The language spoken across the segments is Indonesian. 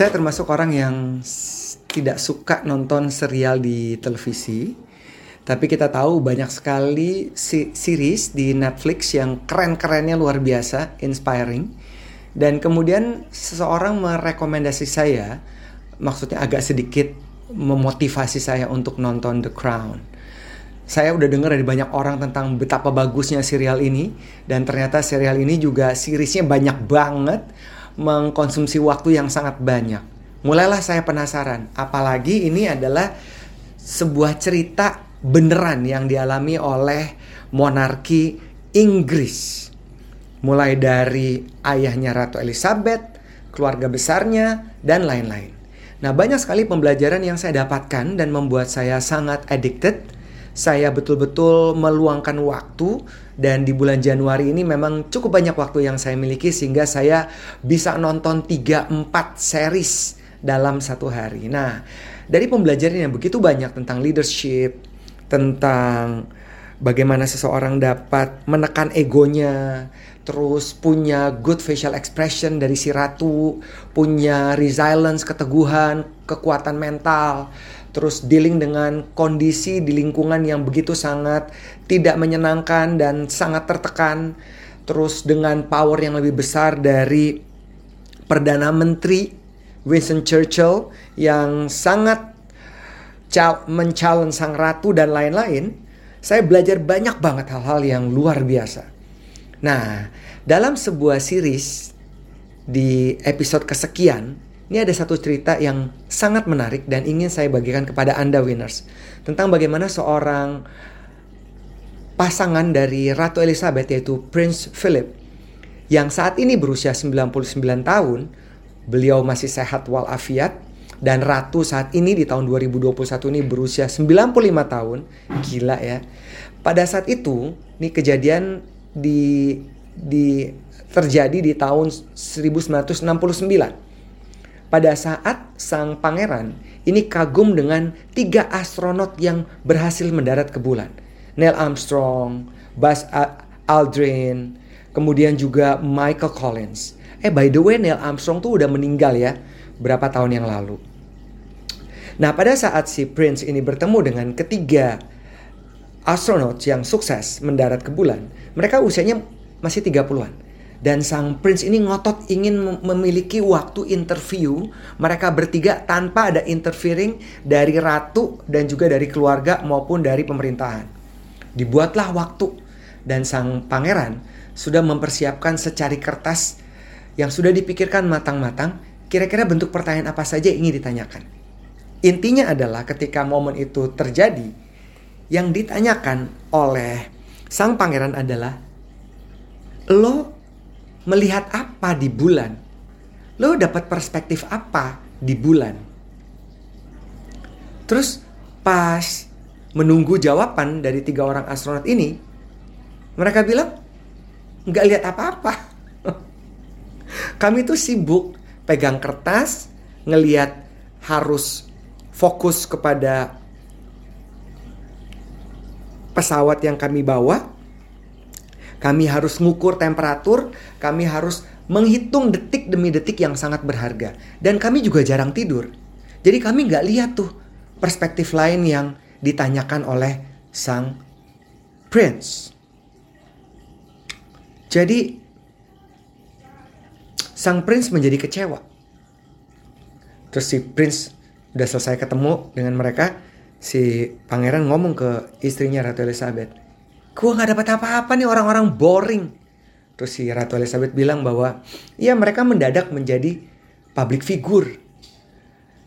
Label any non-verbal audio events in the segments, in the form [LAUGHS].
Saya termasuk orang yang tidak suka nonton serial di televisi. Tapi kita tahu banyak sekali si series di Netflix yang keren-kerennya luar biasa, inspiring. Dan kemudian seseorang merekomendasi saya, maksudnya agak sedikit memotivasi saya untuk nonton The Crown. Saya udah dengar dari banyak orang tentang betapa bagusnya serial ini dan ternyata serial ini juga seriesnya banyak banget mengkonsumsi waktu yang sangat banyak. Mulailah saya penasaran, apalagi ini adalah sebuah cerita beneran yang dialami oleh monarki Inggris. Mulai dari ayahnya Ratu Elizabeth, keluarga besarnya, dan lain-lain. Nah, banyak sekali pembelajaran yang saya dapatkan dan membuat saya sangat addicted. Saya betul-betul meluangkan waktu dan di bulan Januari ini memang cukup banyak waktu yang saya miliki sehingga saya bisa nonton 3-4 series dalam satu hari. Nah, dari pembelajaran yang begitu banyak tentang leadership, tentang bagaimana seseorang dapat menekan egonya, terus punya good facial expression dari si ratu, punya resilience, keteguhan, kekuatan mental, terus dealing dengan kondisi di lingkungan yang begitu sangat tidak menyenangkan dan sangat tertekan, terus dengan power yang lebih besar dari perdana menteri Winston Churchill yang sangat mencalon sang ratu dan lain-lain, saya belajar banyak banget hal-hal yang luar biasa. Nah, dalam sebuah series di episode kesekian, ini ada satu cerita yang sangat menarik dan ingin saya bagikan kepada Anda winners. Tentang bagaimana seorang pasangan dari Ratu Elizabeth yaitu Prince Philip yang saat ini berusia 99 tahun, beliau masih sehat walafiat dan Ratu saat ini di tahun 2021 ini berusia 95 tahun. Gila ya. Pada saat itu, ini kejadian di di terjadi di tahun 1969. Pada saat sang pangeran ini kagum dengan tiga astronot yang berhasil mendarat ke bulan. Neil Armstrong, Buzz Aldrin, kemudian juga Michael Collins. Eh by the way Neil Armstrong tuh udah meninggal ya berapa tahun yang lalu. Nah, pada saat si Prince ini bertemu dengan ketiga astronot yang sukses mendarat ke bulan, mereka usianya masih 30-an. Dan sang prince ini ngotot ingin memiliki waktu interview mereka bertiga tanpa ada interfering dari ratu dan juga dari keluarga maupun dari pemerintahan. Dibuatlah waktu dan sang pangeran sudah mempersiapkan secari kertas yang sudah dipikirkan matang-matang kira-kira bentuk pertanyaan apa saja ingin ditanyakan. Intinya adalah ketika momen itu terjadi, yang ditanyakan oleh sang pangeran adalah, lo melihat apa di bulan? Lo dapat perspektif apa di bulan? Terus pas menunggu jawaban dari tiga orang astronot ini, mereka bilang nggak lihat apa-apa. [LAUGHS] Kami tuh sibuk pegang kertas, ngelihat harus fokus kepada pesawat yang kami bawa. Kami harus ngukur temperatur, kami harus menghitung detik demi detik yang sangat berharga. Dan kami juga jarang tidur. Jadi kami nggak lihat tuh perspektif lain yang ditanyakan oleh sang prince. Jadi sang prince menjadi kecewa. Terus si prince udah selesai ketemu dengan mereka si pangeran ngomong ke istrinya Ratu Elizabeth gua nggak dapat apa-apa nih orang-orang boring. Terus si Ratu Elizabeth bilang bahwa ya mereka mendadak menjadi public figure.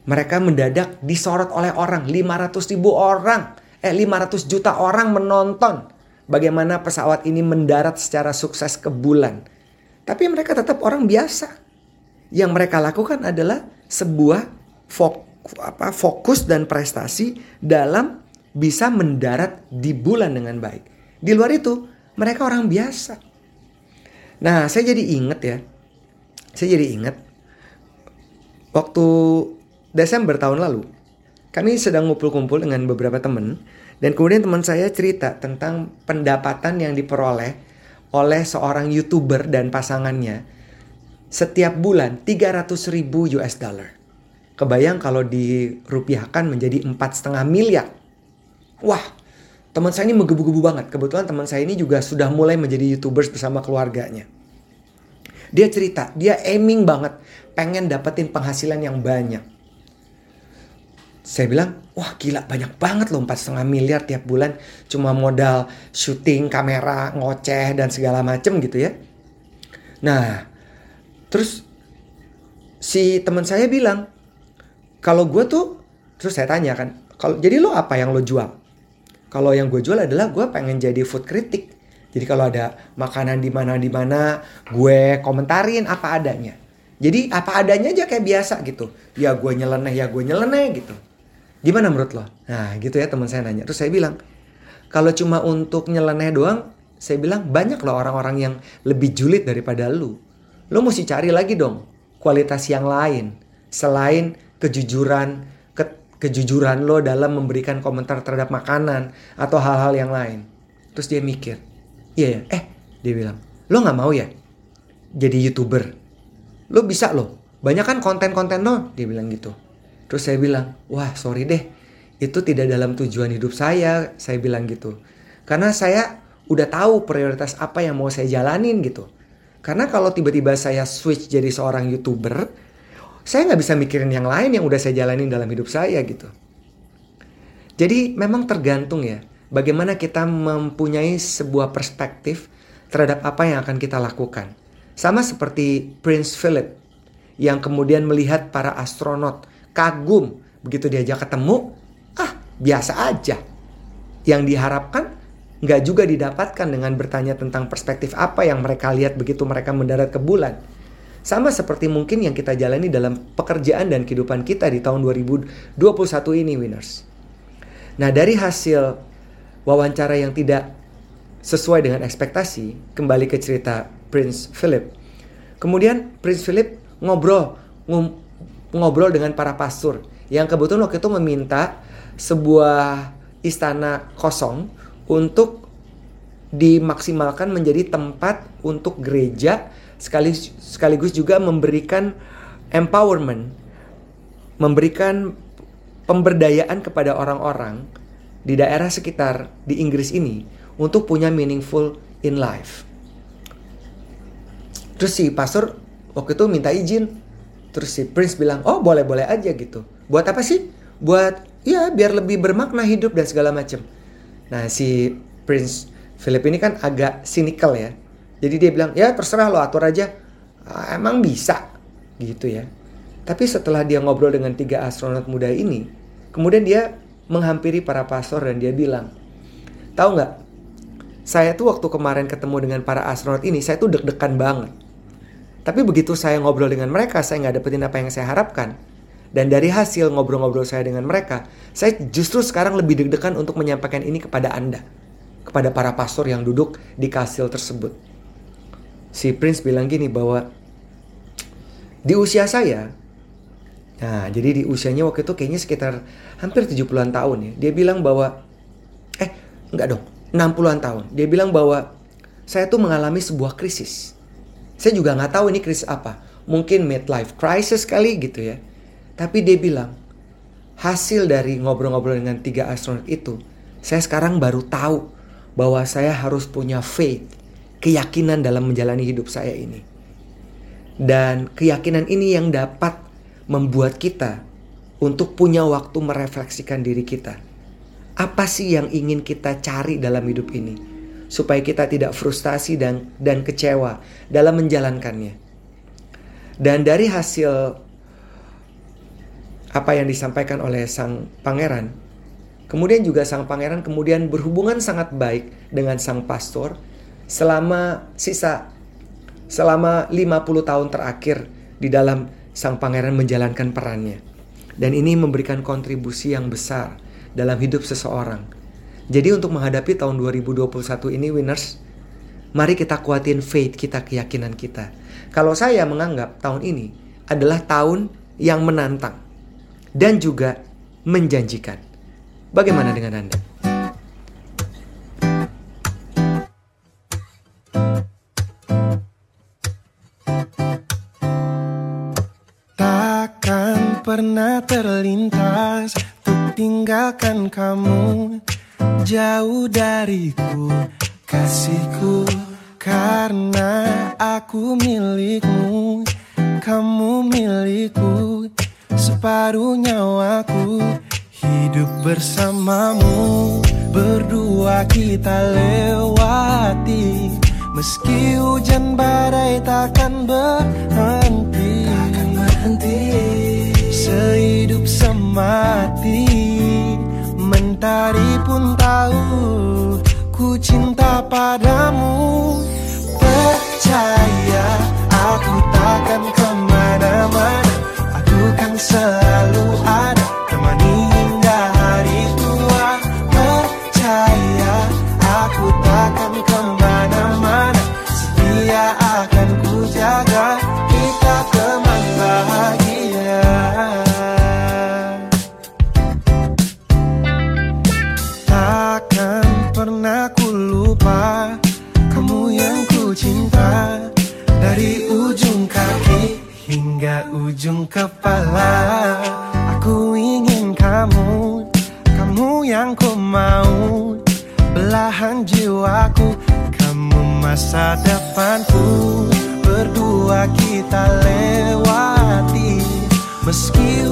Mereka mendadak disorot oleh orang 500 ribu orang eh 500 juta orang menonton bagaimana pesawat ini mendarat secara sukses ke bulan. Tapi mereka tetap orang biasa. Yang mereka lakukan adalah sebuah folk apa fokus dan prestasi dalam bisa mendarat di bulan dengan baik. Di luar itu, mereka orang biasa. Nah, saya jadi inget ya. Saya jadi inget waktu Desember tahun lalu, kami sedang ngumpul-kumpul dengan beberapa teman dan kemudian teman saya cerita tentang pendapatan yang diperoleh oleh seorang YouTuber dan pasangannya setiap bulan 300 ribu US dollar. Kebayang kalau dirupiahkan menjadi empat setengah miliar. Wah, teman saya ini menggebu-gebu banget. Kebetulan teman saya ini juga sudah mulai menjadi youtubers bersama keluarganya. Dia cerita, dia aiming banget, pengen dapetin penghasilan yang banyak. Saya bilang, wah gila banyak banget loh empat setengah miliar tiap bulan cuma modal syuting kamera ngoceh dan segala macem gitu ya. Nah, terus si teman saya bilang, kalau gue tuh, terus saya tanya kan, kalau jadi lo apa yang lo jual? Kalau yang gue jual adalah gue pengen jadi food critic. Jadi kalau ada makanan di mana di mana, gue komentarin apa adanya. Jadi apa adanya aja kayak biasa gitu. Ya gue nyeleneh, ya gue nyeleneh gitu. Gimana menurut lo? Nah gitu ya teman saya nanya. Terus saya bilang, kalau cuma untuk nyeleneh doang, saya bilang banyak loh orang-orang yang lebih julid daripada lu. Lo mesti cari lagi dong kualitas yang lain selain kejujuran ke, kejujuran lo dalam memberikan komentar terhadap makanan atau hal-hal yang lain. Terus dia mikir, iya ya, eh dia bilang, lo nggak mau ya jadi youtuber? Lo bisa lo, banyak kan konten-konten lo, dia bilang gitu. Terus saya bilang, wah sorry deh, itu tidak dalam tujuan hidup saya, saya bilang gitu. Karena saya udah tahu prioritas apa yang mau saya jalanin gitu. Karena kalau tiba-tiba saya switch jadi seorang youtuber, saya nggak bisa mikirin yang lain yang udah saya jalanin dalam hidup saya gitu. Jadi memang tergantung ya, bagaimana kita mempunyai sebuah perspektif terhadap apa yang akan kita lakukan. Sama seperti Prince Philip yang kemudian melihat para astronot kagum begitu diajak ketemu, ah biasa aja. Yang diharapkan nggak juga didapatkan dengan bertanya tentang perspektif apa yang mereka lihat begitu mereka mendarat ke bulan. Sama seperti mungkin yang kita jalani dalam pekerjaan dan kehidupan kita di tahun 2021 ini, winners. Nah, dari hasil wawancara yang tidak sesuai dengan ekspektasi, kembali ke cerita Prince Philip. Kemudian Prince Philip ngobrol ngobrol dengan para pastor yang kebetulan waktu itu meminta sebuah istana kosong untuk dimaksimalkan menjadi tempat untuk gereja sekaligus, sekaligus juga memberikan empowerment, memberikan pemberdayaan kepada orang-orang di daerah sekitar di Inggris ini untuk punya meaningful in life. Terus si pastor waktu itu minta izin, terus si Prince bilang, oh boleh-boleh aja gitu. Buat apa sih? Buat ya biar lebih bermakna hidup dan segala macam. Nah si Prince Philip ini kan agak cynical ya. Jadi dia bilang ya terserah lo atur aja. Ah, emang bisa gitu ya. Tapi setelah dia ngobrol dengan tiga astronot muda ini, kemudian dia menghampiri para pastor dan dia bilang, tahu nggak? Saya tuh waktu kemarin ketemu dengan para astronot ini, saya tuh deg-degan banget. Tapi begitu saya ngobrol dengan mereka, saya nggak dapetin apa yang saya harapkan. Dan dari hasil ngobrol-ngobrol saya dengan mereka, saya justru sekarang lebih deg-degan untuk menyampaikan ini kepada Anda. Kepada para pastor yang duduk di kastil tersebut. Si Prince bilang gini bahwa di usia saya, nah jadi di usianya waktu itu kayaknya sekitar hampir 70-an tahun ya. Dia bilang bahwa, eh enggak dong, 60-an tahun. Dia bilang bahwa saya tuh mengalami sebuah krisis. Saya juga nggak tahu ini krisis apa. Mungkin midlife crisis kali gitu ya tapi dia bilang, hasil dari ngobrol-ngobrol dengan tiga astronot itu, saya sekarang baru tahu bahwa saya harus punya faith, keyakinan dalam menjalani hidup saya ini. Dan keyakinan ini yang dapat membuat kita untuk punya waktu merefleksikan diri kita. Apa sih yang ingin kita cari dalam hidup ini? Supaya kita tidak frustasi dan, dan kecewa dalam menjalankannya. Dan dari hasil apa yang disampaikan oleh sang pangeran. Kemudian juga sang pangeran kemudian berhubungan sangat baik dengan sang pastor selama sisa selama 50 tahun terakhir di dalam sang pangeran menjalankan perannya. Dan ini memberikan kontribusi yang besar dalam hidup seseorang. Jadi untuk menghadapi tahun 2021 ini winners, mari kita kuatin faith kita, keyakinan kita. Kalau saya menganggap tahun ini adalah tahun yang menantang dan juga menjanjikan. Bagaimana dengan Anda? Takkan pernah terlintas Untuk tinggalkan kamu. Jauh dariku Kasihku Karena aku milikmu. Kamu milikku Separuh nyawaku Hidup bersamamu Berdua kita lewati. Meski hujan badai takkan berhenti. Takkan berhenti. Sehidup semati Mentari pun tahu Ku cinta padamu. Percaya Aku takkan ke mana-mana ujung kepala. Aku ingin kamu Kamu yang ku mau Belahan jiwaku Kamu masa depanku. Berdua kita lewati. Meski